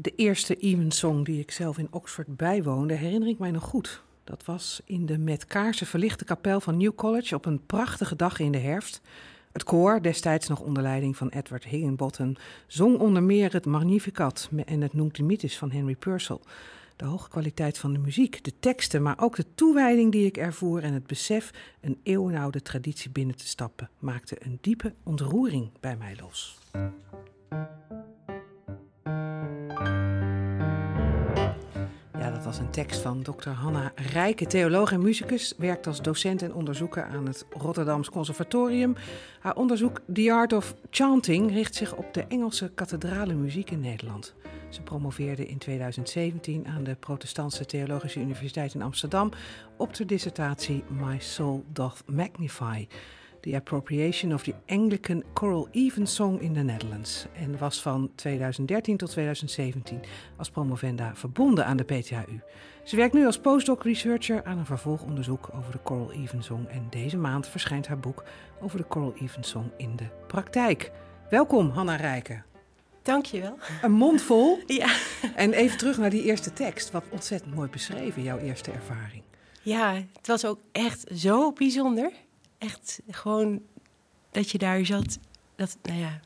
De eerste Evensong die ik zelf in Oxford bijwoonde, herinner ik mij nog goed. Dat was in de met kaarsen verlichte kapel van New College op een prachtige dag in de herfst. Het koor, destijds nog onder leiding van Edward Higginbotham, zong onder meer het Magnificat en het Nunc van Henry Purcell. De hoge kwaliteit van de muziek, de teksten, maar ook de toewijding die ik ervoer en het besef een eeuwenoude traditie binnen te stappen, maakte een diepe ontroering bij mij los. Was een tekst van Dr. Hanna Rijke, theoloog en muzikus. Werkt als docent en onderzoeker aan het Rotterdams Conservatorium. Haar onderzoek The Art of Chanting richt zich op de Engelse kathedrale muziek in Nederland. Ze promoveerde in 2017 aan de Protestantse Theologische Universiteit in Amsterdam op de dissertatie My Soul Doth Magnify. The Appropriation of the Anglican Choral Evensong in the Netherlands. En was van 2013 tot 2017 als promovenda verbonden aan de PTHU. Ze werkt nu als postdoc researcher aan een vervolgonderzoek over de Choral Evensong. En deze maand verschijnt haar boek over de Choral Evensong in de praktijk. Welkom, Hanna Rijken. Dankjewel. Een mond vol. Ja. En even terug naar die eerste tekst. Wat ontzettend mooi beschreven, jouw eerste ervaring. Ja, het was ook echt zo bijzonder. Echt gewoon dat je daar zat. Dat, nou ja,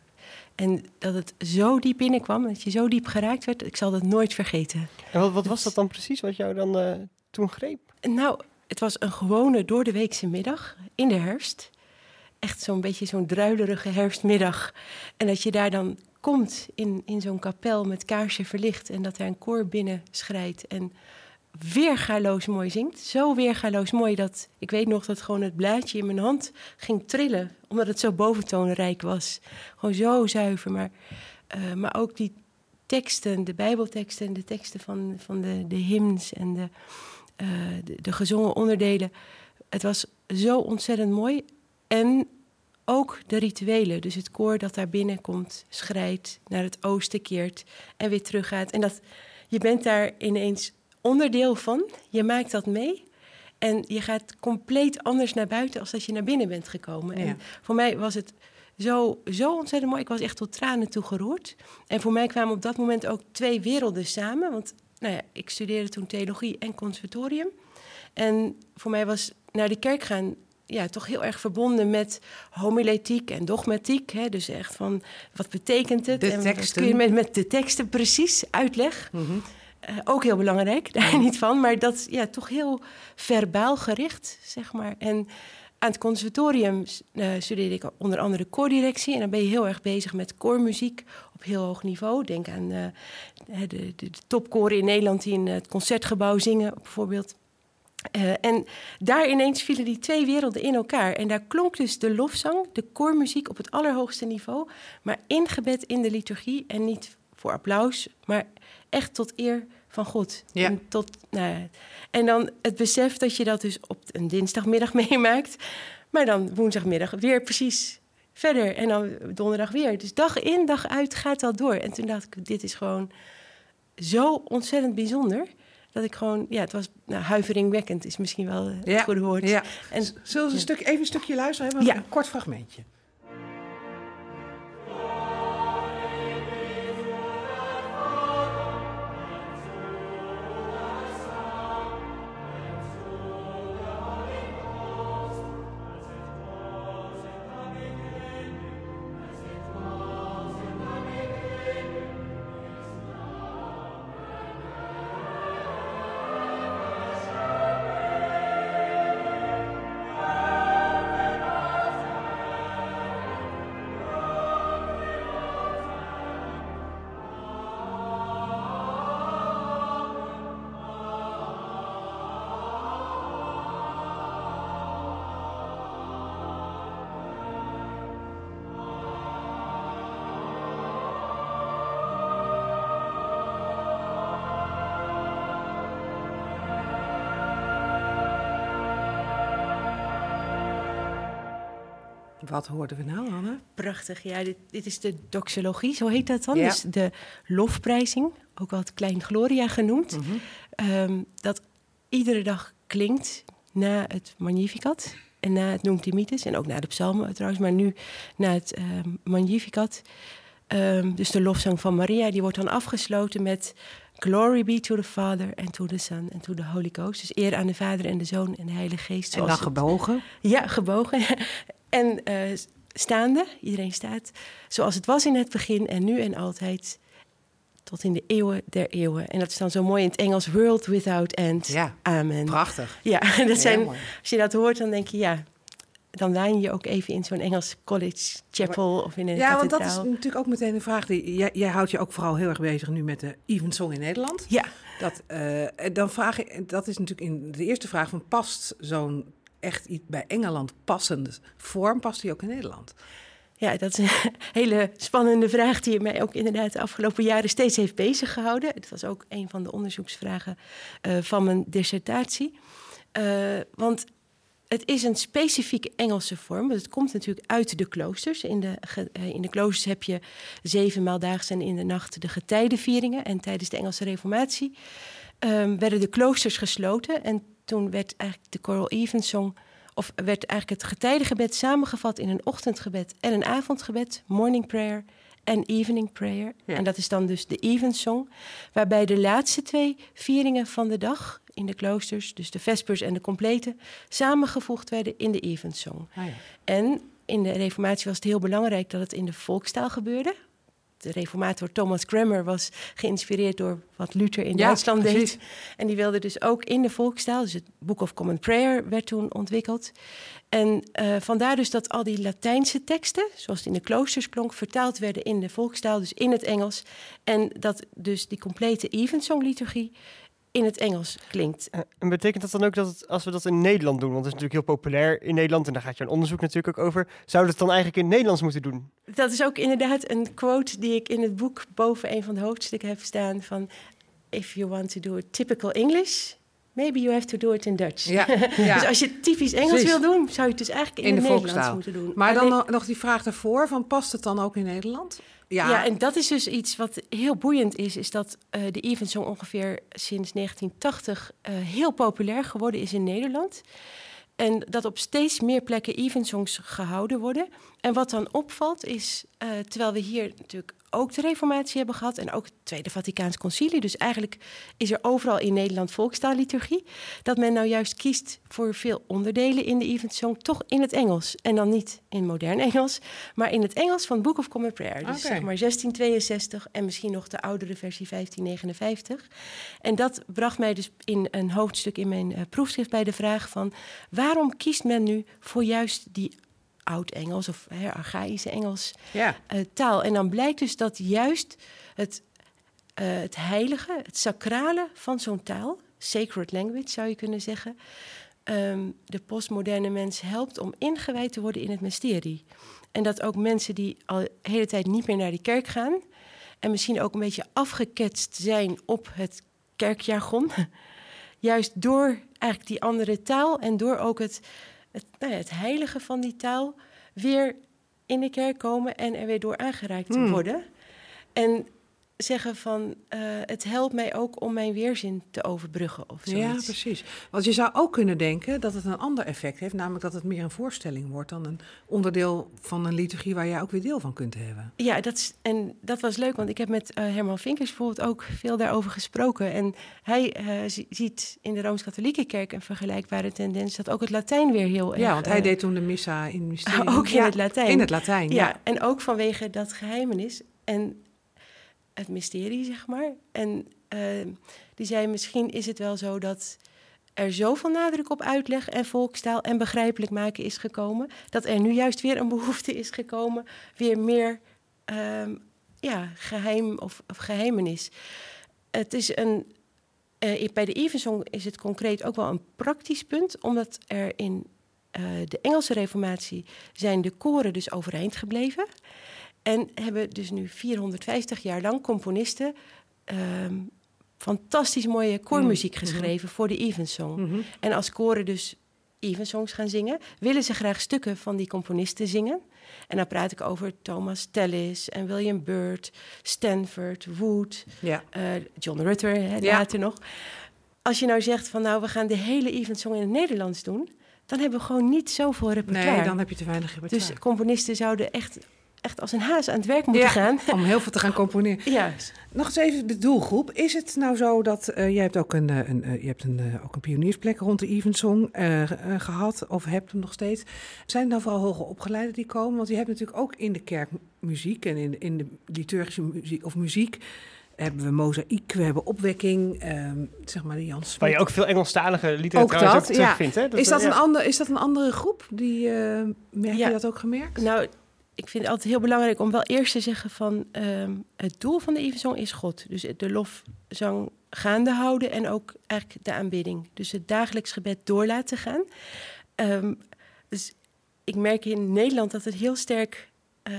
en dat het zo diep binnenkwam, dat je zo diep geraakt werd. Ik zal dat nooit vergeten. En wat, wat was dat dan precies wat jou dan uh, toen greep? Nou, het was een gewone door de weekse middag in de herfst. Echt zo'n beetje zo'n druilerige herfstmiddag. En dat je daar dan komt in, in zo'n kapel met kaarsje verlicht en dat er een koor binnen schrijdt en weergaloos mooi zingt. Zo weergaloos mooi dat ik weet nog dat gewoon het blaadje in mijn hand ging trillen, omdat het zo boventoonrijk was. Gewoon zo zuiver, maar, uh, maar ook die teksten, de bijbelteksten en de teksten van, van de, de hymns en de, uh, de, de gezongen onderdelen. Het was zo ontzettend mooi. En ook de rituelen. Dus het koor dat daar binnenkomt, schrijdt, naar het oosten keert en weer teruggaat. En dat, je bent daar ineens onderdeel van. Je maakt dat mee. En je gaat compleet anders naar buiten als dat je naar binnen bent gekomen. En voor mij was het zo, zo ontzettend mooi. Ik was echt tot tranen toe geroerd. En voor mij kwamen op dat moment ook twee werelden samen. Want nou ja, ik studeerde toen theologie en conservatorium. En voor mij was naar de kerk gaan ja, toch heel erg verbonden met homiletiek en dogmatiek. Hè? Dus echt van wat betekent het? De en teksten. kun je met, met de teksten precies uitleg. Mhm. Uh, ook heel belangrijk, daar niet van. Maar dat ja, toch heel verbaal gericht, zeg maar. En aan het conservatorium uh, studeerde ik onder andere koordirectie. En dan ben je heel erg bezig met koormuziek op heel hoog niveau. Denk aan uh, de, de, de topkoren in Nederland die in het concertgebouw zingen, bijvoorbeeld. Uh, en daar ineens vielen die twee werelden in elkaar. En daar klonk dus de lofzang, de koormuziek op het allerhoogste niveau, maar ingebed in de liturgie en niet voor applaus, maar echt tot eer van God. Ja. En, tot, nou, en dan het besef dat je dat dus op een dinsdagmiddag meemaakt, maar dan woensdagmiddag weer precies verder en dan donderdag weer. Dus dag in, dag uit gaat dat door. En toen dacht ik, dit is gewoon zo ontzettend bijzonder dat ik gewoon, ja, het was nou, huiveringwekkend, is misschien wel het Ja, goede woord. Ja. En, Zullen we een stuk, even een stukje luisteren? Hebben? Ja. Een kort fragmentje. Wat hoorden we nou, Anne? Prachtig, ja. Dit, dit is de doxologie, zo heet dat dan. Ja. Dus de lofprijzing, ook wel het Klein Gloria genoemd. Mhm. Ehm, dat iedere dag klinkt na het Magnificat en na het Nunc Dimittis. En ook na de psalmen trouwens, maar nu na het ehm, Magnificat. Ehm, dus de lofzang van Maria, die wordt dan afgesloten met Glory be to the Father and to the Son and to the Holy Ghost. Dus eer aan de Vader en de Zoon en de Heilige Geest. En dan het- gebogen. Ja, gebogen. En eh, staande, iedereen staat. Zoals het was in het begin en nu en altijd. Tot in de eeuwen der eeuwen. En dat is dan zo mooi in het Engels. World without end. Ja, Amen. prachtig. Ja, dat zijn, als je dat hoort, dan denk je ja. Dan wijn je ook even in zo'n Engels college chapel of in een Ja, want dat is natuurlijk ook meteen een vraag. Die, jij, jij houdt je ook vooral heel erg bezig nu met de Evensong in Nederland. Ja, Dat, eh, dan vraag ik, dat is natuurlijk in de eerste vraag van past zo'n echt iets bij Engeland passende vorm, past die ook in Nederland? Ja, dat is een hele spannende vraag die mij ook inderdaad de afgelopen jaren steeds heeft bezig gehouden. Het was ook een van de onderzoeksvragen eh, van mijn dissertatie. Eh, want het is een specifieke Engelse vorm. want Het komt natuurlijk uit de kloosters. In de, eh, in de kloosters heb je zeven maaldaags en in de nacht de getijdenvieringen. En tijdens de Engelse Reformatie ehm, werden de kloosters gesloten. En toen werd eigenlijk de Choral Evensong of werd eigenlijk het getijdengebed samengevat in een ochtendgebed en een avondgebed, morning prayer en evening prayer. Ja. En dat is dan dus de evensong, waarbij de laatste twee vieringen van de dag in de kloosters, dus de vespers en de complete, samengevoegd werden in de evensong. Ah, ja. En in de reformatie was het heel belangrijk dat het in de volkstaal gebeurde. De reformator Thomas Cranmer was geïnspireerd door wat Luther in Ja, Duitsland precies. deed. En die wilde dus ook in de volkstaal, dus het Book of Common Prayer werd toen ontwikkeld. En eh, vandaar dus dat al die Latijnse teksten, zoals het in de kloosters klonk, vertaald werden in de volkstaal, dus in het Engels. En dat dus die complete evensong-liturgie in het Engels klinkt. Eh, En betekent dat dan ook dat het, als we dat in Nederland doen, want dat is natuurlijk heel populair in Nederland en daar gaat je een onderzoek natuurlijk ook over, zouden we het dan eigenlijk in het Nederlands moeten doen? Dat is ook inderdaad een quote die ik in het boek boven een van de hoofdstukken heb staan van if you want to do it typical English, maybe you have to do it in Dutch. Ja, ja. Dus als je het typisch Engels Precies. wil doen, zou je het dus eigenlijk in, In de het Nederlands volkstaal. moeten doen. Maar dan nog die vraag daarvoor, van past het dan ook in Nederland? Ja, en dat is dus iets wat heel boeiend is, is dat eh, de Evensong ongeveer sinds 1980 eh, heel populair geworden is in Nederland. En dat op steeds meer plekken Evensongs gehouden worden. En wat dan opvalt is, eh, terwijl we hier natuurlijk ook de Reformatie hebben gehad en ook het Tweede Vaticaans Concilie, dus eigenlijk is er overal in Nederland volkstaalliturgie, dat men nou juist kiest voor veel onderdelen in de Evensong toch in het Engels. En dan niet in modern Engels, maar in het Engels van Book of Common Prayer. Dus zeg maar 1662 en misschien nog de oudere versie 1559. En dat bracht mij dus in een hoofdstuk in mijn eh, proefschrift bij de vraag van waarom kiest men nu voor juist die oud-Engels of hè, archaïsche Engels ja. eh, taal. En dan blijkt dus dat juist het, eh, het heilige, het sacrale van zo'n taal, sacred language zou je kunnen zeggen, ehm, de postmoderne mens helpt om ingewijd te worden in het mysterie. En dat ook mensen die al de hele tijd niet meer naar die kerk gaan en misschien ook een beetje afgeketst zijn op het kerkjargon, juist door eigenlijk die andere taal en door ook het, het, nou ja, het heilige van die taal weer in de kerk komen en er weer door aangeraakt Hmm. worden. En zeggen van, eh, het helpt mij ook om mijn weerzin te overbruggen of ja, zoiets. precies. Want je zou ook kunnen denken dat het een ander effect heeft, namelijk dat het meer een voorstelling wordt dan een onderdeel van een liturgie waar jij ook weer deel van kunt hebben. Ja, dat, is, en dat was leuk, want ik heb met eh, Herman Vinkers bijvoorbeeld ook veel daarover gesproken. En hij eh, zi- ziet in de Rooms-Katholieke Kerk een vergelijkbare tendens dat ook het Latijn weer heel erg... Ja, want hij deed toen de missa in mysterie. ook in Ja, het Latijn. In het Latijn, Ja, ja. en ook vanwege dat geheimenis en het mysterie, zeg maar. En eh, die zei, misschien is het wel zo dat er zoveel nadruk op uitleg en volkstaal en begrijpelijk maken is gekomen, dat er nu juist weer een behoefte is gekomen, weer meer ehm, ja, geheim of, of geheimenis. Het is een, eh, bij de Evensong is het concreet ook wel een praktisch punt, omdat er in eh, de Engelse Reformatie zijn de koren dus overeind gebleven. En hebben dus nu 450 jaar lang componisten ehm, fantastisch mooie koormuziek Mhm. geschreven voor de Evensong. Mhm. En als koren dus Evensongs gaan zingen, willen ze graag stukken van die componisten zingen. En dan praat ik over Thomas Tallis en William Byrd, Stanford, Wood, ja. eh, John Rutter, hè, Ja. later nog. Als je nou zegt van nou, we gaan de hele Evensong in het Nederlands doen, dan hebben we gewoon niet zoveel repertoire. Nee, dan heb je te weinig repertoire. Dus componisten zouden echt echt als een haas aan het werk moeten Ja. gaan. Om heel veel te gaan componeren. Ja, Nog eens even de doelgroep. Is het nou zo dat eh, jij hebt ook een, eh, een, eh, je hebt een, eh, ook een pioniersplek rond de Evensong eh, eh, gehad, of hebt hem nog steeds. Zijn het nou vooral hoger opgeleiden die komen? Want je hebt natuurlijk ook in de kerk muziek en in, in de liturgische muziek of muziek hebben we mozaïek, we hebben opwekking, ehm, zeg maar de Jans. Waar je ook veel Engelstalige liederen Ook dat, ook ja. terugvindt. Hè? is, dat een ander, is dat een andere groep? Die, eh, merk Ja. je dat ook gemerkt? nou, ik vind het altijd heel belangrijk om wel eerst te zeggen van ehm, het doel van de Evensong is God. Dus de lofzang gaande houden en ook eigenlijk de aanbidding. Dus het dagelijks gebed door laten gaan. Ehm, dus ik merk in Nederland dat het heel sterk, eh,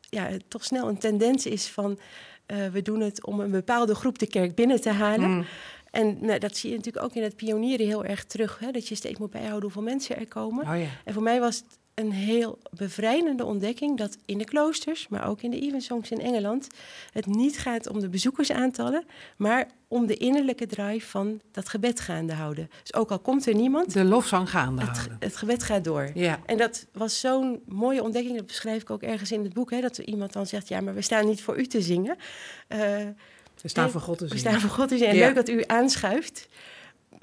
ja, toch snel een tendens is van eh, we doen het om een bepaalde groep de kerk binnen te halen. Mm. En nou, dat zie je natuurlijk ook in het pionieren heel erg terug. Hè? Dat je steeds moet bijhouden hoeveel mensen er komen. Oh ja. En voor mij was het een heel bevrijdende ontdekking dat in de kloosters, maar ook in de evensongs in Engeland, het niet gaat om de bezoekersaantallen, maar om de innerlijke drive van dat gebed gaande houden. Dus ook al komt er niemand, De lofzang gaande het, houden. het gebed gaat door. Ja. En dat was zo'n mooie ontdekking, dat beschrijf ik ook ergens in het boek, hè, dat iemand dan zegt, ja, maar we staan niet voor u te zingen. Eh, We staan voor God te we zien. staan voor God te zingen. En Ja. leuk dat u aanschuift.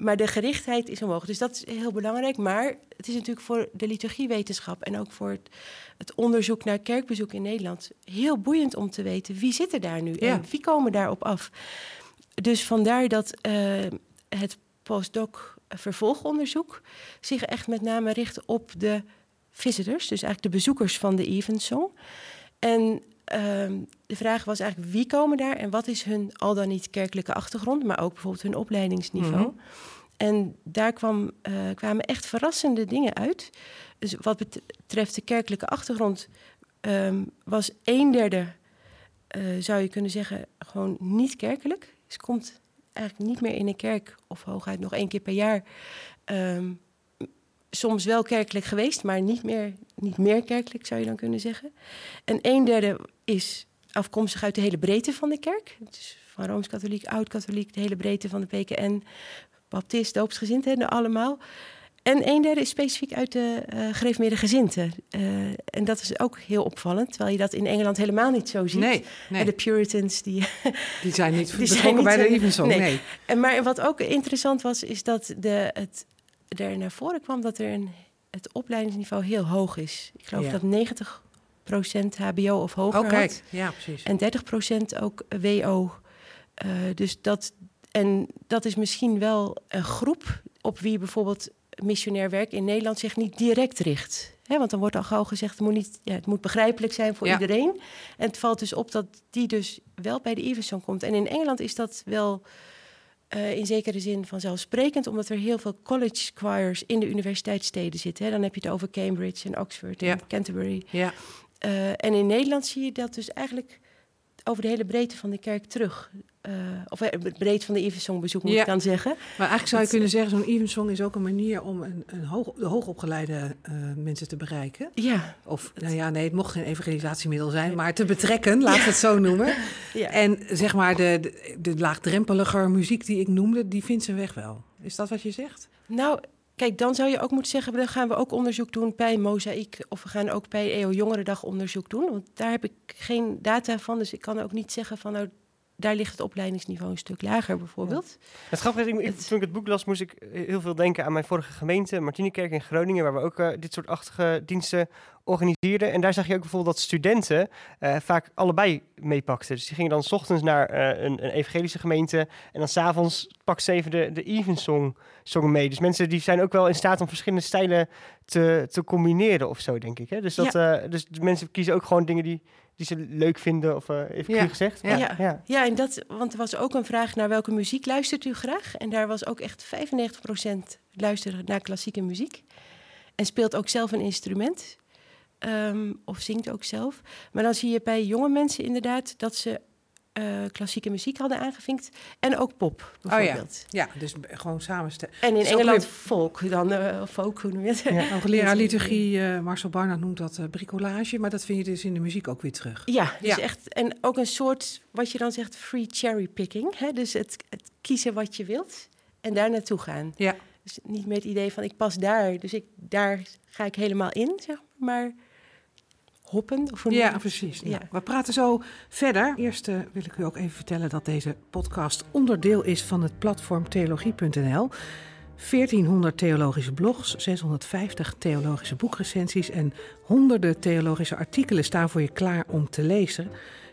Maar de gerichtheid is omhoog. Dus dat is heel belangrijk. Maar het is natuurlijk voor de liturgiewetenschap en ook voor het, het onderzoek naar kerkbezoek in Nederland heel boeiend om te weten wie zit er daar nu Ja. en wie komen daarop af. Dus vandaar dat eh, het postdoc vervolgonderzoek zich echt met name richt op de visitors, dus eigenlijk de bezoekers van de Evensong. En ehm, de vraag was eigenlijk wie komen daar en wat is hun al dan niet kerkelijke achtergrond, maar ook bijvoorbeeld hun opleidingsniveau. Mhm. En daar kwam, eh, kwamen echt verrassende dingen uit. Dus wat betreft de kerkelijke achtergrond ehm, was een derde, eh, zou je kunnen zeggen, gewoon niet kerkelijk. Dus komt eigenlijk niet meer in een kerk of hooguit nog één keer per jaar. Ehm, soms wel kerkelijk geweest, maar niet meer, niet meer kerkelijk zou je dan kunnen zeggen. En een derde is afkomstig uit de hele breedte van de kerk. Dus van Rooms-Katholiek, Oud-Katholiek, de hele breedte van de PKN, Baptist, doopsgezindheden, allemaal. En een derde is specifiek uit de uh, gereformeerde gezinten. Uh, en dat is ook heel opvallend, terwijl je dat in Engeland helemaal niet zo ziet. Nee, nee. En de Puritans, die... die zijn niet die zijn niet, bij de eh, Evensong, nee. nee. En maar wat ook interessant was, is dat de, het er naar voren kwam dat er een, het opleidingsniveau heel hoog is. Ik geloof Ja. dat 90 HBO of hoger Oh, kijk. had. Ja, precies. En 30% ook WO. Eh, dus dat, en dat is misschien wel een groep op wie bijvoorbeeld missionair werk in Nederland zich niet direct richt. Hè, want dan wordt al gauw gezegd, het moet, niet, ja, het moet begrijpelijk zijn voor Ja. iedereen. En het valt dus op dat die dus wel bij de Evensong komt. En in Engeland is dat wel eh, in zekere zin vanzelfsprekend... omdat er heel veel college choirs in de universiteitssteden zitten. Hè. Dan heb je het over Cambridge en Oxford Ja. en Canterbury. Ja, Eh, en in Nederland zie je dat dus eigenlijk over de hele breedte van de kerk terug. Eh, of eh, de breedte van de Evensongbezoek moet Ja. ik dan zeggen. maar eigenlijk zou je Het- kunnen zeggen, zo'n Evensong is ook een manier om een, een hoog, de hoogopgeleide mensen te bereiken. Ja, Of, nou ja, nee, het mocht geen evangelisatiemiddel zijn, maar te betrekken, we het zo noemen. ja. En zeg maar, de, de, de laagdrempeliger muziek die ik noemde, die vindt zijn weg wel. Is dat wat je zegt? Nou, kijk, dan zou je ook moeten zeggen... dan gaan we ook onderzoek doen bij Mozaïek... of we gaan ook bij EO Jongerendag onderzoek doen. Want daar heb ik geen data van, dus ik kan ook niet zeggen van... nou, daar ligt het opleidingsniveau een stuk lager bijvoorbeeld. Het grappige is, ik, toen ik het boek las, moest ik heel veel denken aan mijn vorige gemeente, Martinikerk in Groningen, waar we ook eh, dit soort achtige diensten organiseerden. En daar zag je ook bijvoorbeeld dat studenten eh, vaak allebei meepakten. Dus die gingen dan 's ochtends naar eh, een, een evangelische gemeente en dan s'avonds pakten ze even de, de Evensong zongen mee. Dus mensen die zijn ook wel in staat om verschillende stijlen te, te combineren of zo, denk ik. Hè? Dus, dat, eh, dus mensen kiezen ook gewoon dingen die, die ze leuk vinden, of eh even Ja. gezegd. Ja. Ja. ja. Ja, en dat, want er was ook een vraag naar welke muziek luistert u graag? En daar was ook echt 95% luisteren naar klassieke muziek. En speelt ook zelf een instrument. Ehm, of zingt ook zelf. Maar dan zie je bij jonge mensen inderdaad dat ze eh, klassieke muziek hadden aangevinkt. En ook pop, Oh ja. bijvoorbeeld. Ja, dus gewoon samenstellen. En in Engeland weer- folk, dan eh, of folk, hoe noem je het? Ja. Hoogleraar liturgie eh, Marcel Barnard noemt dat bricolage, maar dat vind je dus in de muziek ook weer terug. Ja, dus Ja. echt. En ook een soort, wat je dan zegt, free cherry picking. Hè? Dus het, het kiezen wat je wilt en daar naartoe gaan. Ja. Dus niet met het idee van ik pas daar, dus ik, daar ga ik helemaal in, zeg maar. Hoppen. Of Ja, precies. Ja. Nou, we praten zo verder. Eerst eh, wil ik u ook even vertellen dat deze podcast onderdeel is van het platform theologie.nl. 1400 theologische blogs, 650 theologische boekrecensies en honderden theologische artikelen staan voor je klaar om te lezen.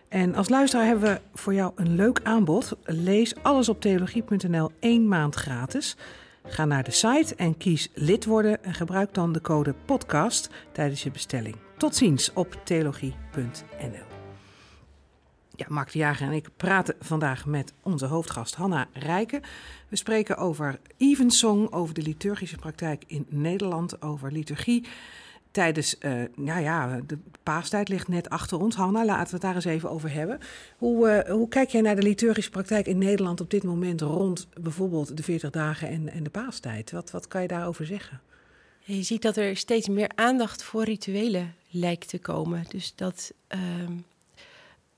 En als luisteraar hebben we voor jou een leuk aanbod. Lees alles op theologie.nl één maand gratis. Ga naar de site en kies lid worden en gebruik dan de code podcast tijdens je bestelling. Tot ziens op theologie.nl. Ja, Mark de Jager en ik praten vandaag met onze hoofdgast Hanna Rijken. We spreken over Evensong, over de liturgische praktijk in Nederland, over liturgie. Tijdens, nou ja, de paastijd ligt net achter ons. Hanna, laten we het daar eens even over hebben. Hoe, eh, hoe kijk jij naar de liturgische praktijk in Nederland op dit moment rond bijvoorbeeld de 40 dagen en, en de paastijd? Wat, wat kan je daarover zeggen? Je ziet dat er steeds meer aandacht voor rituelen lijkt te komen. Dus dat ehm,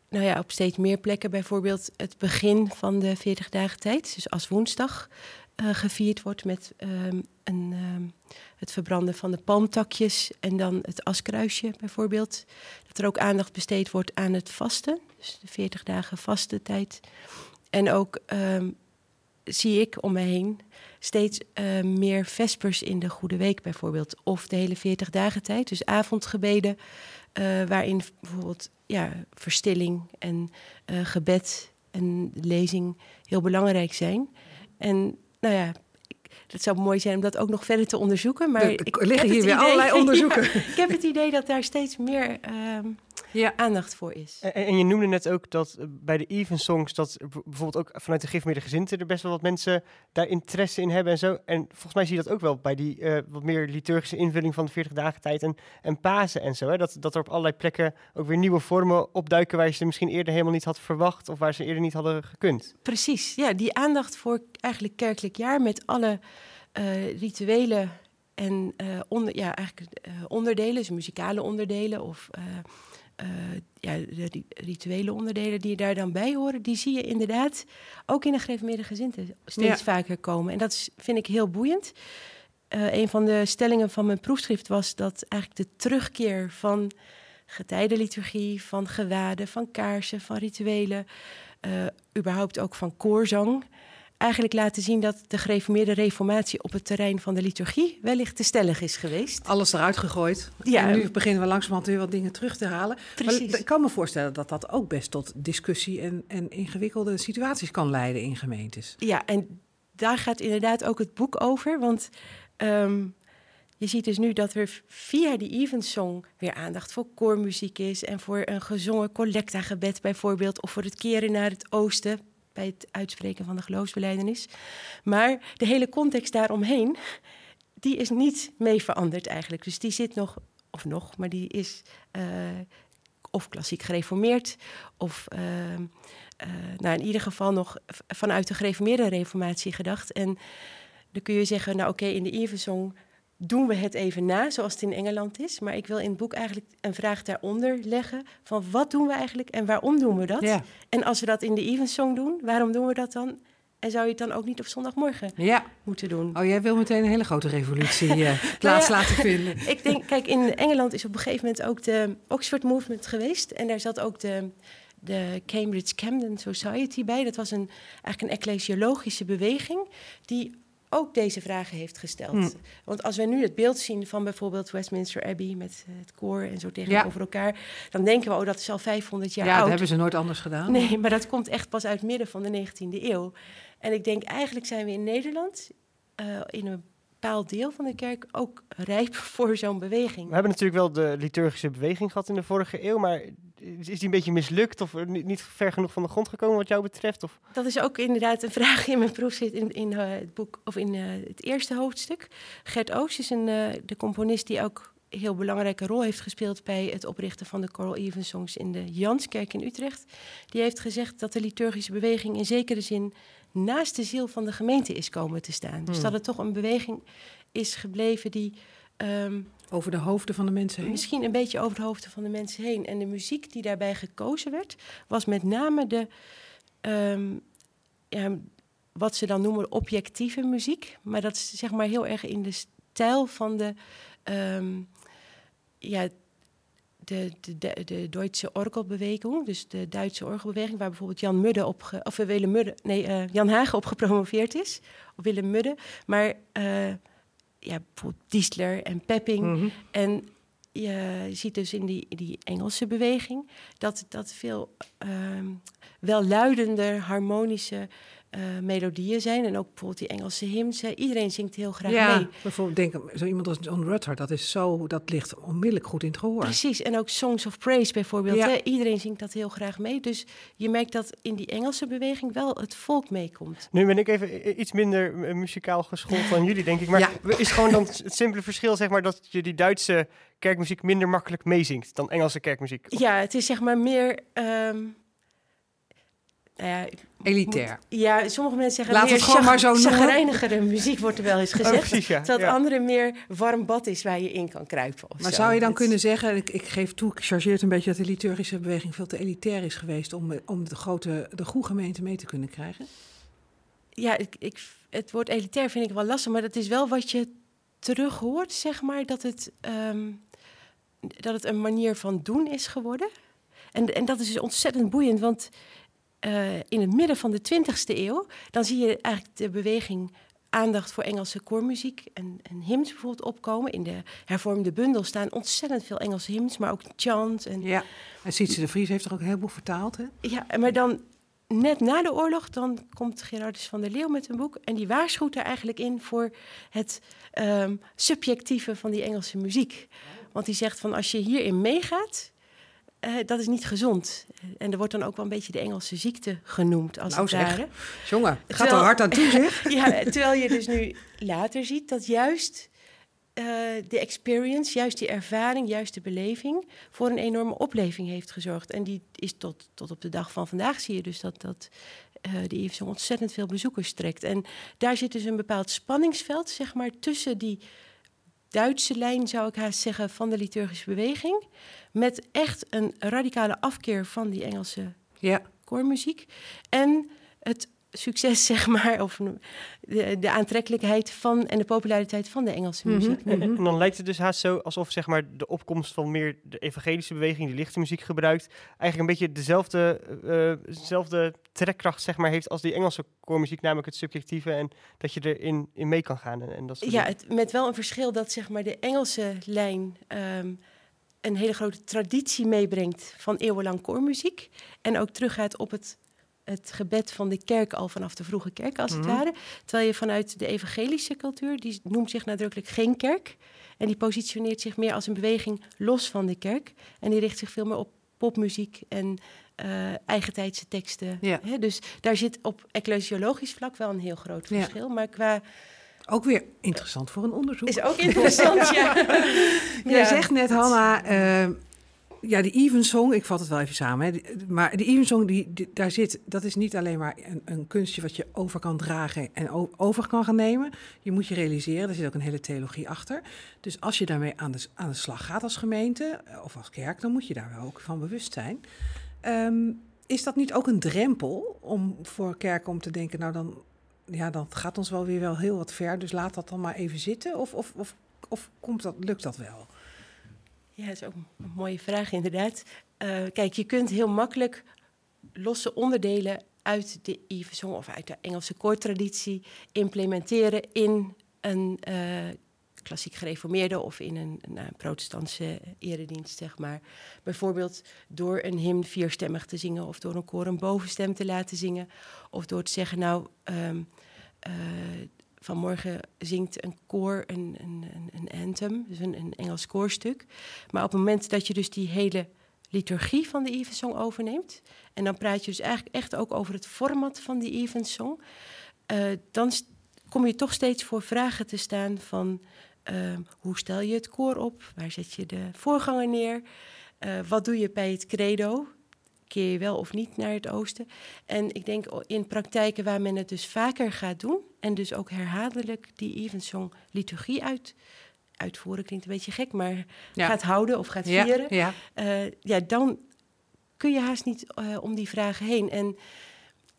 nou ja, op steeds meer plekken bijvoorbeeld het begin van de 40 dagen tijd, dus als woensdag, eh, gevierd wordt met ehm, een, ehm, het verbranden van de palmtakjes en dan het askruisje bijvoorbeeld. Dat er ook aandacht besteed wordt aan het vasten, dus de 40 dagen vastentijd. En ook zie ik om me heen steeds eh, meer vespers in de Goede Week bijvoorbeeld. Of de hele 40 dagen tijd, dus avondgebeden, eh, waarin bijvoorbeeld ja, verstilling en eh, gebed en lezing heel belangrijk zijn. En nou ja, het zou mooi zijn om dat ook nog verder te onderzoeken. Maar Er ik, liggen hier weer allerlei onderzoeken. Ja, ik heb het idee dat daar steeds meer ehm, Ja. aandacht voor is. En, en je noemde net ook dat eh, bij de Evensongs, dat er b- bijvoorbeeld ook vanuit de gifmeerde gezinten er best wel wat mensen daar interesse in hebben en zo. En volgens mij zie je dat ook wel bij die eh, wat meer liturgische invulling van de 40 dagen tijd en, en Pasen en zo. Hè? Dat, dat er op allerlei plekken ook weer nieuwe vormen opduiken waar je ze misschien eerder helemaal niet had verwacht of waar ze eerder niet hadden gekund. Precies, ja, die aandacht voor eigenlijk kerkelijk jaar met alle eh, rituelen en eh, onder, ja, eigenlijk, eh, onderdelen, dus muzikale onderdelen of ja, de ri- rituele onderdelen die daar dan bij horen, die zie je inderdaad ook in de gereformeerde gezinten steeds Ja. vaker komen. En dat is, vind ik heel boeiend. Eh, een van de stellingen van mijn proefschrift was dat eigenlijk de terugkeer van getijdenliturgie, van gewaden, van kaarsen, van rituelen, eh, überhaupt ook van koorzang, eigenlijk laten zien dat de gereformeerde reformatie op het terrein van de liturgie wellicht te stellig is geweest. Alles eruit gegooid. Ja. En nu beginnen we langzamerhand weer wat dingen terug te halen. Precies. Maar ik kan me voorstellen dat dat ook best tot discussie en, en ingewikkelde situaties kan leiden in gemeentes. Ja, en daar gaat inderdaad ook het boek over. Want ehm, je ziet dus nu dat er via die Evensong weer aandacht voor koormuziek is. En voor een gezongen collectagebed bijvoorbeeld. Of voor het keren naar het oosten het uitspreken van de geloofsbelijdenis. Maar de hele context daaromheen, die is niet mee veranderd eigenlijk. Dus die zit nog, of nog, maar die is eh, of klassiek gereformeerd... of ehm, eh, nou, in ieder geval nog vanuit de gereformeerde reformatie gedacht. En dan kun je zeggen, nou oké, in de Evensong doen we het even na, zoals het in Engeland is. Maar ik wil in het boek eigenlijk een vraag daaronder leggen van wat doen we eigenlijk en waarom doen we dat? Ja. En als we dat in de Evensong doen, waarom doen we dat dan? En zou je het dan ook niet op zondagmorgen Ja. moeten doen? Oh, jij wil meteen een hele grote revolutie eh, plaats Nou ja. laten vinden. Ik denk, kijk, in Engeland is op een gegeven moment ook de Oxford Movement geweest. En daar zat ook de, de Cambridge Camden Society bij. Dat was een, eigenlijk een ecclesiologische beweging die ook deze vragen heeft gesteld. Hmm. Want als wij nu het beeld zien van bijvoorbeeld Westminster Abbey met eh, het koor en zo tegenover elkaar, dan denken we, oh, dat is al 500 jaar Ja, dat hebben ze nooit anders gedaan. Nee, maar dat komt echt pas uit het midden van de 19e eeuw. En ik denk eigenlijk zijn we in Nederland eh, in een bepaald deel van de kerk ook rijp voor zo'n beweging. We hebben natuurlijk wel de liturgische beweging gehad in de vorige eeuw, maar is die een beetje mislukt of niet niet ver genoeg van de grond gekomen wat jou betreft? Of? Dat is ook inderdaad een vraag in mijn proefschrift in, in eh, het boek of in eh, het eerste hoofdstuk. Gert Oost is een, eh, de componist die ook een heel belangrijke rol heeft gespeeld bij het oprichten van de Choral Evensongs in de Janskerk in Utrecht. Die heeft gezegd dat de liturgische beweging in zekere zin naast de ziel van de gemeente is komen te staan. Dus Hmm. dat het toch een beweging is gebleven die ehm, Over de hoofden van de mensen heen. misschien een beetje over de hoofden van de mensen heen. En de muziek die daarbij gekozen werd, was met name de, ehm, ja, wat ze dan noemen objectieve muziek. Maar dat is zeg maar heel erg in de stijl van de, ehm, ja, de, de, de, Duitse orgelbeweging, dus de Duitse orgelbeweging, waar bijvoorbeeld Jan Mudde op, of Willem Mudde, nee, uh, Jan Hagen op gepromoveerd is, of Willem Mudde. Maar uh, ja, bijvoorbeeld Diesler en Pepping. Mhm. En je ziet dus in die, die Engelse beweging dat dat veel um, welluidender, harmonische uh, melodieën zijn. En ook bijvoorbeeld die Engelse hymns. Iedereen zingt heel graag ja, mee. bijvoorbeeld denk zo iemand als John Rutter, dat is zo, dat ligt onmiddellijk goed in het gehoor. Precies, en ook Songs of Praise bijvoorbeeld. Ja. Hè? Iedereen zingt dat heel graag mee. Dus je merkt dat in die Engelse beweging wel het volk meekomt. Nu ben ik even iets minder uh, muzikaal geschoold dan jullie, denk ik. Maar Ja. is gewoon dan het simpele verschil, zeg maar, dat je die Duitse kerkmuziek minder makkelijk meezingt dan Engelse kerkmuziek? Of- Ja, het is zeg maar meer... ehm, ik Elitair. Ja, sommige mensen zeggen meer het gewoon maar zo noemen. muziek wordt er wel eens Oh, gezegd. precies, ja. Terwijl het Ja. andere meer warm bad is waar je in kan kruipen. Maar zo. zou je dan Het- kunnen zeggen, ik, ik geef toe, ik chargeer het een beetje dat de liturgische beweging veel te elitair is geweest om, om de grote, de goede gemeente mee te kunnen krijgen? Ja, ik, ik, het woord elitair vind ik wel lastig, maar dat is wel wat je terug hoort, zeg maar, dat het, ehm, dat het een manier van doen is geworden. En, en dat is dus ontzettend boeiend, want eh, in het midden van de 20e eeuw, dan zie je eigenlijk de beweging aandacht voor Engelse koormuziek en, en hymns bijvoorbeeld opkomen. In de hervormde bundel staan ontzettend veel Engelse hymns, maar ook chant en Ja. En Sietse de Vries heeft er ook een heleboel vertaald, hè? Ja, maar dan net na de oorlog, dan komt Gerardus van der Leeuw met een boek. En die waarschuwt er eigenlijk in voor het ehm, subjectieve van die Engelse muziek. Want die zegt van als je hierin meegaat, eh, dat is niet gezond. En er wordt dan ook wel een beetje de Engelse ziekte genoemd, als Nou het zeg. ware. Jongen, het gaat er hard aan toe, zeg. Ja, terwijl je dus nu later ziet dat juist eh, de experience, juist die ervaring, juist de beleving voor een enorme opleving heeft gezorgd. En die is tot, tot op de dag van vandaag zie je dus dat, dat eh die heeft zo ontzettend veel bezoekers trekt. En daar zit dus een bepaald spanningsveld, zeg maar, tussen die Duitse lijn, zou ik haast zeggen, van de liturgische beweging. Met echt een radicale afkeer van die Engelse Ja. koormuziek. En het succes, zeg maar, of de, de aantrekkelijkheid van en de populariteit van de Engelse Mhm, muziek. mhm. En dan lijkt het dus haast zo alsof zeg maar, de opkomst van meer de evangelische beweging, die lichte muziek gebruikt, eigenlijk een beetje dezelfde, eh, dezelfde trekkracht zeg maar, heeft als die Engelse koormuziek, namelijk het subjectieve en dat je erin in mee kan gaan. En, en dat soort Ja, het, met wel een verschil dat zeg maar, de Engelse lijn ehm, een hele grote traditie meebrengt van eeuwenlang koormuziek. En ook teruggaat op het, het gebed van de kerk al vanaf de vroege kerk, als het Mhm. ware. Terwijl je vanuit de evangelische cultuur, die noemt zich nadrukkelijk geen kerk. En die positioneert zich meer als een beweging los van de kerk. En die richt zich veel meer op popmuziek en eh eigentijdse teksten. Ja. Hè? Dus daar zit op ecclesiologisch vlak wel een heel groot Ja. verschil. Maar qua Ook weer interessant voor een onderzoek. is ook interessant, ja. Jij Ja. zegt net, Hanna, eh, ja, de Evensong, ik vat het wel even samen, hè, maar de Evensong, die, die- daar zit, dat is niet alleen maar een, een kunstje wat je over kan dragen en over kan gaan nemen. Je moet je realiseren, er zit ook een hele theologie achter. Dus als je daarmee aan de, aan de slag gaat als gemeente eh, of als kerk, dan moet je daar wel ook van bewust zijn. Ehm, is dat niet ook een drempel om voor kerken om te denken, nou dan, ja, dat gaat ons wel weer wel heel wat ver, dus laat dat dan maar even zitten? Of, of, of, of komt dat, lukt dat wel? Ja, dat is ook een mooie vraag inderdaad. Eh, kijk, je kunt heel makkelijk losse onderdelen uit de Evensong of uit de Engelse koortraditie implementeren in een eh, klassiek gereformeerde of in een, een, eh, protestantse eredienst, zeg maar. Bijvoorbeeld door een hymn vierstemmig te zingen of door een koor een bovenstem te laten zingen of door te zeggen, nou, ehm, eh, vanmorgen zingt een koor een, een, een, anthem, dus een, een Engels koorstuk. Maar op het moment dat je dus die hele liturgie van de Evensong overneemt, en dan praat je dus eigenlijk echt ook over het format van die Evensong, eh, dan kom je toch steeds voor vragen te staan van eh, hoe stel je het koor op, waar zet je de voorganger neer, Eh, wat doe je bij het credo, keer je wel of niet naar het oosten. En ik denk in praktijken waar men het dus vaker gaat doen en dus ook herhaaldelijk die Evensong liturgie uit, uitvoeren, klinkt een beetje gek, maar Ja. gaat houden of gaat vieren, ja. eh, ja, dan kun je haast niet eh, om die vragen heen. En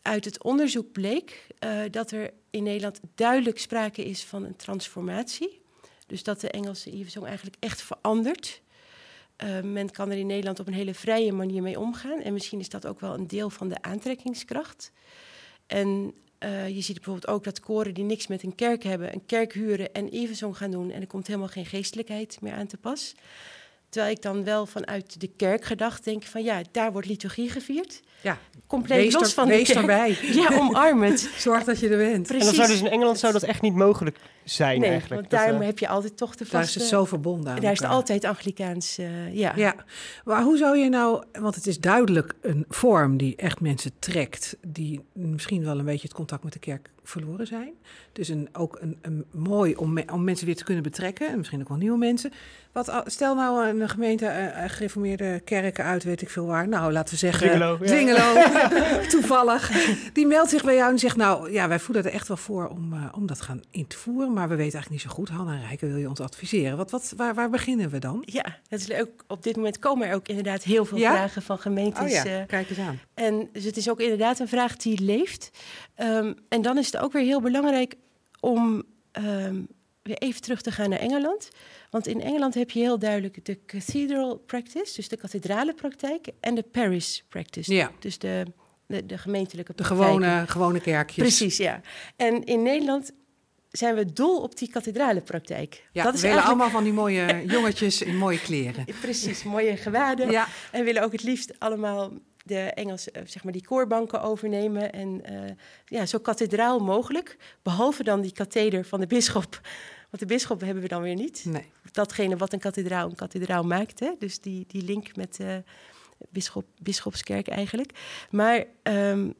uit het onderzoek bleek eh, dat er in Nederland duidelijk sprake is van een transformatie. Dus dat de Engelse Evensong eigenlijk echt verandert. Uh, men kan er in Nederland op een hele vrije manier mee omgaan. En misschien is dat ook wel een deel van de aantrekkingskracht. En uh, je ziet bijvoorbeeld ook dat koren die niks met een kerk hebben, een kerk huren en evenzong gaan doen. En er komt helemaal geen geestelijkheid meer aan te pas. Terwijl ik dan wel vanuit de kerk gedacht denk van ja, daar wordt liturgie gevierd. Ja, compleet los van wees de kerk. erbij. Ja, omarm het. Zorg dat je er bent. Precies. En dan zou dus in Engeland zou dat echt niet mogelijk zijn nee, eigenlijk. want daar uh, heb je altijd toch de vaste... Daar is het zo verbonden aan Daar is het altijd Anglikaans, uh, ja. Ja, maar hoe zou je nou... Want het is duidelijk een vorm die echt mensen trekt... die misschien wel een beetje het contact met de kerk verloren zijn. Dus een, ook een, een mooi om, me, om mensen weer te kunnen betrekken. En misschien ook wel nieuwe mensen. Wat, stel nou een gemeente uh, gereformeerde kerken uit, weet ik veel waar. Nou, laten we zeggen... Ja. Dwingelo, toevallig. Die meldt zich bij jou en zegt... nou, ja, wij voelen er echt wel voor om, uh, om dat gaan in te voeren... maar we weten eigenlijk niet zo goed. Hanna Rijken, wil je ons adviseren? Wat, wat, waar, waar beginnen we dan? Ja, dat is leuk. Op dit moment komen er ook inderdaad heel veel ja? vragen van gemeentes. Oh ja, kijk eens aan. En dus het is ook inderdaad een vraag die leeft. Um, en dan is het ook weer heel belangrijk om... Um, weer even terug te gaan naar Engeland. Want in Engeland heb je heel duidelijk de cathedral practice, dus de kathedrale praktijk, en de parish practice, ja. dus de, de, de gemeentelijke praktijk. De gewone, gewone kerkjes. Precies, ja. En in Nederland zijn we dol op die kathedrale praktijk. Ja, dat is we willen allemaal van die mooie jongetjes in mooie kleren. Precies, mooie gewaden. Ja. En willen ook het liefst allemaal de Engelse, zeg maar die koorbanken overnemen. En uh, ja, zo kathedraal mogelijk. Behalve dan die katheder van de bisschop. Want de bisschop hebben we dan weer niet. Nee. Datgene wat een kathedraal een kathedraal maakt. Hè? Dus die, die link met uh, bisschop, bisschopskerk eigenlijk. Maar um,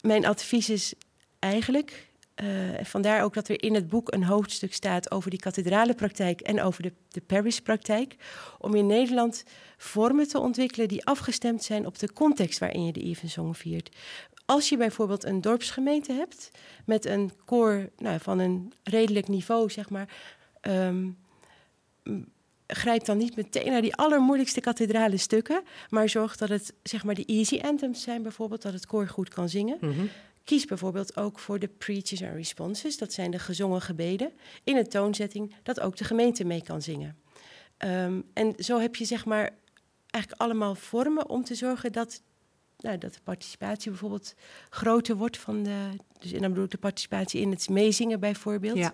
mijn advies is eigenlijk... Uh, vandaar ook dat er in het boek een hoofdstuk staat over die kathedrale praktijk en over de, de parish-praktijk. Om in Nederland vormen te ontwikkelen die afgestemd zijn op de context waarin je de Evensong viert. Als je bijvoorbeeld een dorpsgemeente hebt met een koor nou, van een redelijk niveau, zeg maar. Um, grijp dan niet meteen naar die allermoeilijkste kathedrale stukken, maar zorg dat het zeg maar de easy anthems zijn bijvoorbeeld, dat het koor goed kan zingen. -hmm. Kies bijvoorbeeld ook voor de preaches and responses, dat zijn de gezongen gebeden, in een toonzetting dat ook de gemeente mee kan zingen. Um, en zo heb je zeg maar eigenlijk allemaal vormen om te zorgen dat, nou, dat de participatie bijvoorbeeld groter wordt van de. Dus en dan bedoel ik de participatie in het meezingen bijvoorbeeld. Ja.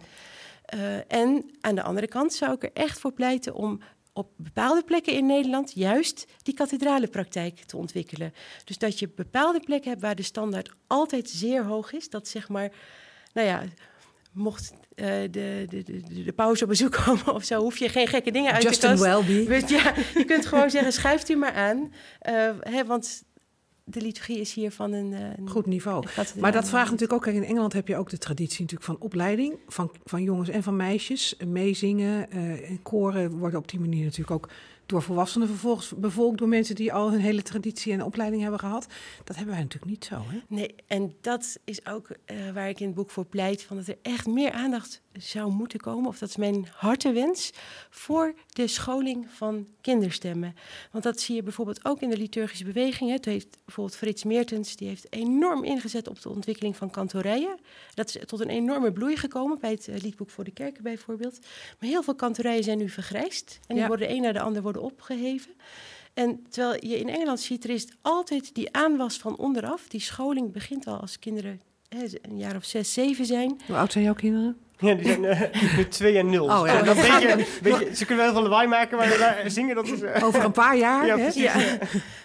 Uh, en aan de andere kant zou ik er echt voor pleiten om op bepaalde plekken in Nederland juist die kathedrale praktijk te ontwikkelen. Dus dat je bepaalde plekken hebt waar de standaard altijd zeer hoog is. Dat zeg maar, nou ja, mocht uh, de, de, de, de pauze op bezoek komen of zo, hoef je geen gekke dingen uit Justin te kast. Welby. Ja, je kunt gewoon zeggen, schuift u maar aan. Uh, hè, want de liturgie is hier van een... een Goed niveau. Maar dat vraagt natuurlijk ook... Kijk, in Engeland heb je ook de traditie natuurlijk van opleiding... van, van jongens en van meisjes. Meezingen uh, en koren worden op die manier natuurlijk ook... door volwassenen vervolgens bevolkt door mensen die al hun hele traditie en opleiding hebben gehad. Dat hebben wij natuurlijk niet zo. Hè? Nee, en dat is ook uh, waar ik in het boek voor pleit: van dat er echt meer aandacht zou moeten komen, of dat is mijn hartewens, voor de scholing van kinderstemmen. Want dat zie je bijvoorbeeld ook in de liturgische beweging. Het heeft bijvoorbeeld Frits Meertens, die heeft enorm ingezet op de ontwikkeling van kantorijen. Dat is tot een enorme bloei gekomen, bij het liedboek voor de kerken bijvoorbeeld. Maar heel veel kantorijen zijn nu vergrijsd. En die Ja. worden de een naar de ander worden opgeheven. En terwijl je in Engeland ziet, er is altijd die aanwas van onderaf. Die scholing begint al als kinderen hè, een jaar of zes, zeven zijn. Hoe oud zijn jouw kinderen? Ja, die zijn uh, nu 2 en 0. Oh, ja. dat beetje, beetje, ze kunnen wel heel veel lawaai maken, maar daar zingen dat is... Uh, Over een paar jaar. Ja, hè? precies. Ja,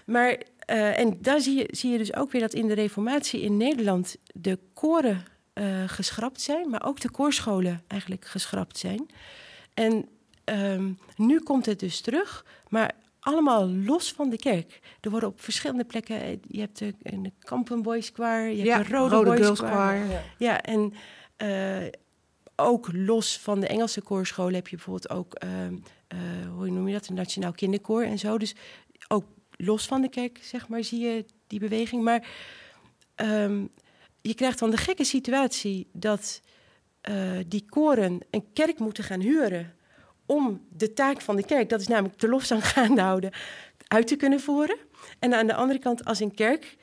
maar uh, en daar zie je, zie je dus ook weer dat in de reformatie in Nederland de koren uh, geschrapt zijn, maar ook de koorscholen eigenlijk geschrapt zijn. En um, nu komt het dus terug, maar allemaal los van de kerk. Er worden op verschillende plekken, je hebt de, de Kampen Boys Choir, je hebt Ja, de Rode, Rode Boys Girls Choir. Choir. ja. Ja, en uh, ook los van de Engelse koorscholen heb je bijvoorbeeld ook, uh, uh, hoe noem je dat, een nationaal kinderkoor en zo. Dus ook los van de kerk, zeg maar, zie je die beweging. Maar um, je krijgt dan de gekke situatie dat uh, die koren een kerk moeten gaan huren om de taak van de kerk, dat is namelijk de lofzang gaande houden, uit te kunnen voeren. En aan de andere kant, als een kerk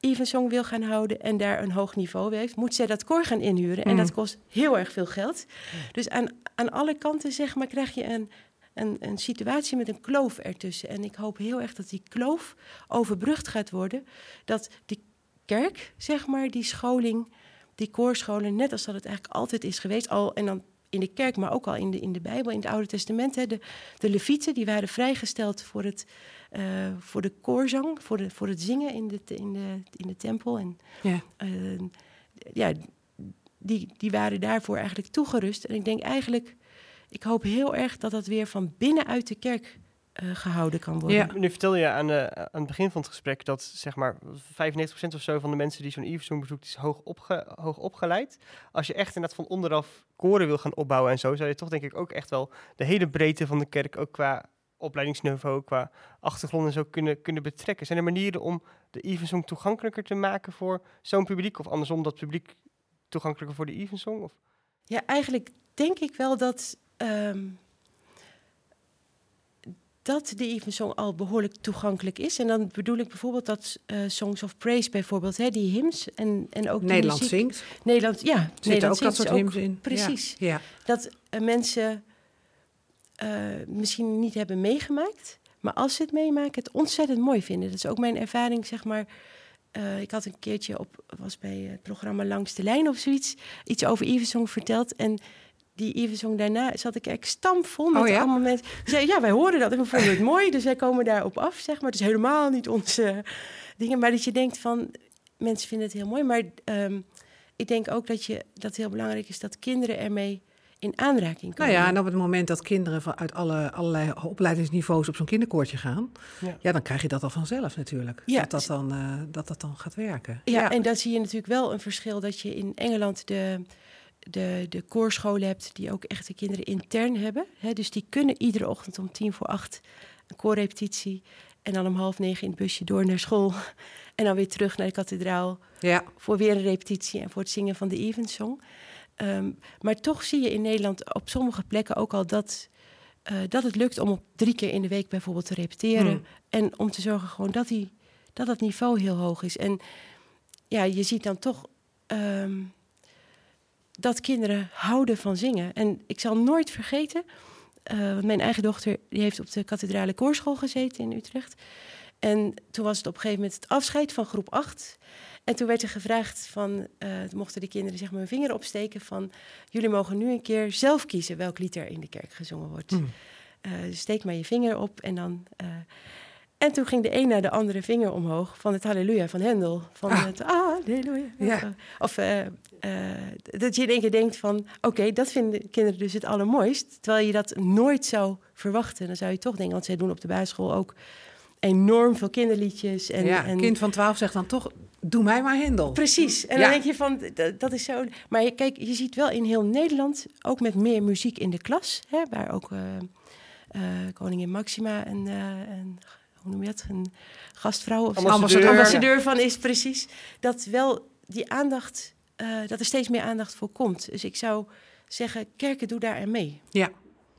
Evensong wil gaan houden en daar een hoog niveau heeft, moet zij dat koor gaan inhuren. En Mm. dat kost heel erg veel geld. Dus aan, aan alle kanten, zeg maar, krijg je een, een, een situatie met een kloof ertussen. En ik hoop heel erg dat die kloof overbrugd gaat worden. Dat die kerk, zeg maar, die scholing, die koorscholen, net als dat het eigenlijk altijd is geweest, al en dan in de kerk, maar ook al in de, in de Bijbel, in het Oude Testament. Hè, de, de Levieten die waren vrijgesteld voor, het, uh, voor de koorzang, voor, de, voor het zingen in de, in de, in de tempel. En, Ja. uh, ja, die, die waren daarvoor eigenlijk toegerust. En ik denk eigenlijk, ik hoop heel erg dat dat weer van binnenuit de kerk uh, gehouden kan worden. Ja. Nu vertelde je aan, aan het begin van het gesprek dat zeg maar 95% of zo van de mensen die zo'n Iversong bezoekt is hoog, opge, hoog opgeleid. Als je echt inderdaad van onderaf koren wil gaan opbouwen en zo, zou je toch denk ik ook echt wel de hele breedte van de kerk ook qua opleidingsniveau, qua achtergrond en zo kunnen, kunnen betrekken. Zijn er manieren om de Evensong toegankelijker te maken voor zo'n publiek? Of andersom, dat publiek toegankelijker voor de Evensong? Of? Ja, eigenlijk denk ik wel dat, um, dat de Evensong al behoorlijk toegankelijk is. En dan bedoel ik bijvoorbeeld dat uh, Songs of Praise bijvoorbeeld, hè, die hymns en, en ook Nederland muziek, zingt. Nederland, ja. Zit Nederland ook dat soort ook, hymns in. Precies. Ja. ja. Dat uh, mensen uh, misschien niet hebben meegemaakt, maar als ze het meemaken, het ontzettend mooi vinden. Dat is ook mijn ervaring, zeg maar. Ik had een keertje op, was bij het programma Langs de Lijn of zoiets, iets over Evensong verteld. En die Evensong daarna zat ik echt stampvol met oh, ja? allemaal mensen. Zeiden, ja, wij hoorden dat en we vonden het mooi, dus wij komen daarop af, zeg maar. Het is helemaal niet onze dingen, maar dat je denkt van, mensen vinden het heel mooi. Maar um, ik denk ook dat, je, dat het heel belangrijk is dat kinderen ermee in aanraking komen. Nou ja, en op het moment dat kinderen van uit alle, allerlei opleidingsniveaus op zo'n kinderkoortje gaan, ja. ja. dan krijg je dat al vanzelf natuurlijk. Ja. Dat, dat, dan, uh, dat dat dan gaat werken. Ja, ja, en dan zie je natuurlijk wel een verschil dat je in Engeland de, de, de koorscholen hebt die ook echt de kinderen intern hebben. Hè, dus die kunnen iedere ochtend om tien voor acht een koorrepetitie en dan om half negen in het busje door naar school en dan weer terug naar de kathedraal ja. voor weer een repetitie en voor het zingen van de Evensong. Um, maar toch zie je in Nederland op sommige plekken ook al dat, uh, dat het lukt om op drie keer in de week bijvoorbeeld te repeteren. Hmm. En om te zorgen gewoon dat, die, dat het niveau heel hoog is. En ja, je ziet dan toch um, dat kinderen houden van zingen. En ik zal nooit vergeten, uh, want mijn eigen dochter die heeft op de kathedrale koorschool gezeten in Utrecht. En toen was het op een gegeven moment het afscheid van groep 8. En toen werd er gevraagd van, uh, mochten de kinderen zeg maar hun vinger opsteken van, jullie mogen nu een keer zelf kiezen welk lied er in de kerk gezongen wordt. Mm. Uh, steek maar je vinger op en dan. En toen ging de een naar de andere vinger omhoog van het Halleluja van Hendel. Van Ah. het Halleluja. Ja. Of uh, dat je in één keer denkt van, oké, okay, dat vinden kinderen dus het allermooist. Terwijl je dat nooit zou verwachten. Dan zou je toch denken, want zij doen op de basisschool ook enorm veel kinderliedjes. En, ja, en een kind van 12 zegt dan toch, doe mij maar Hendel. Precies. En Ja. dan denk je van, dat, is zo... Maar kijk, je ziet wel in heel Nederland, ook met meer muziek in de klas... Hè, waar ook eh, eh, koningin Maxima en, eh, en hoe noem je dat, een gastvrouw of Ambassadeur. ambassadeur van is, precies. Dat wel die aandacht, eh, dat er steeds meer aandacht voor komt. Dus ik zou zeggen, kerken, doe daar aan mee. Ja,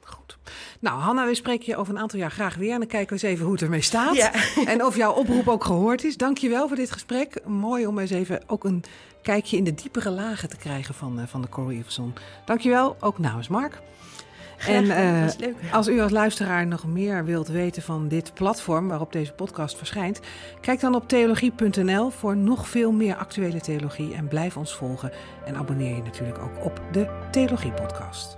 goed. Nou, Hanna, we spreken je over een aantal jaar graag weer. En dan kijken we eens even hoe het ermee staat. Ja. En of jouw oproep ook gehoord is. Dank je wel voor dit gesprek. Mooi om eens even ook een kijkje in de diepere lagen te krijgen van, eh, van de Corrie. Dank je wel, ook namens Mark. En, eh. Als u als luisteraar nog meer wilt weten van dit platform waarop deze podcast verschijnt, kijk dan op theologie.nl voor nog veel meer actuele theologie en blijf ons volgen. En abonneer je natuurlijk ook op de Theologie Podcast.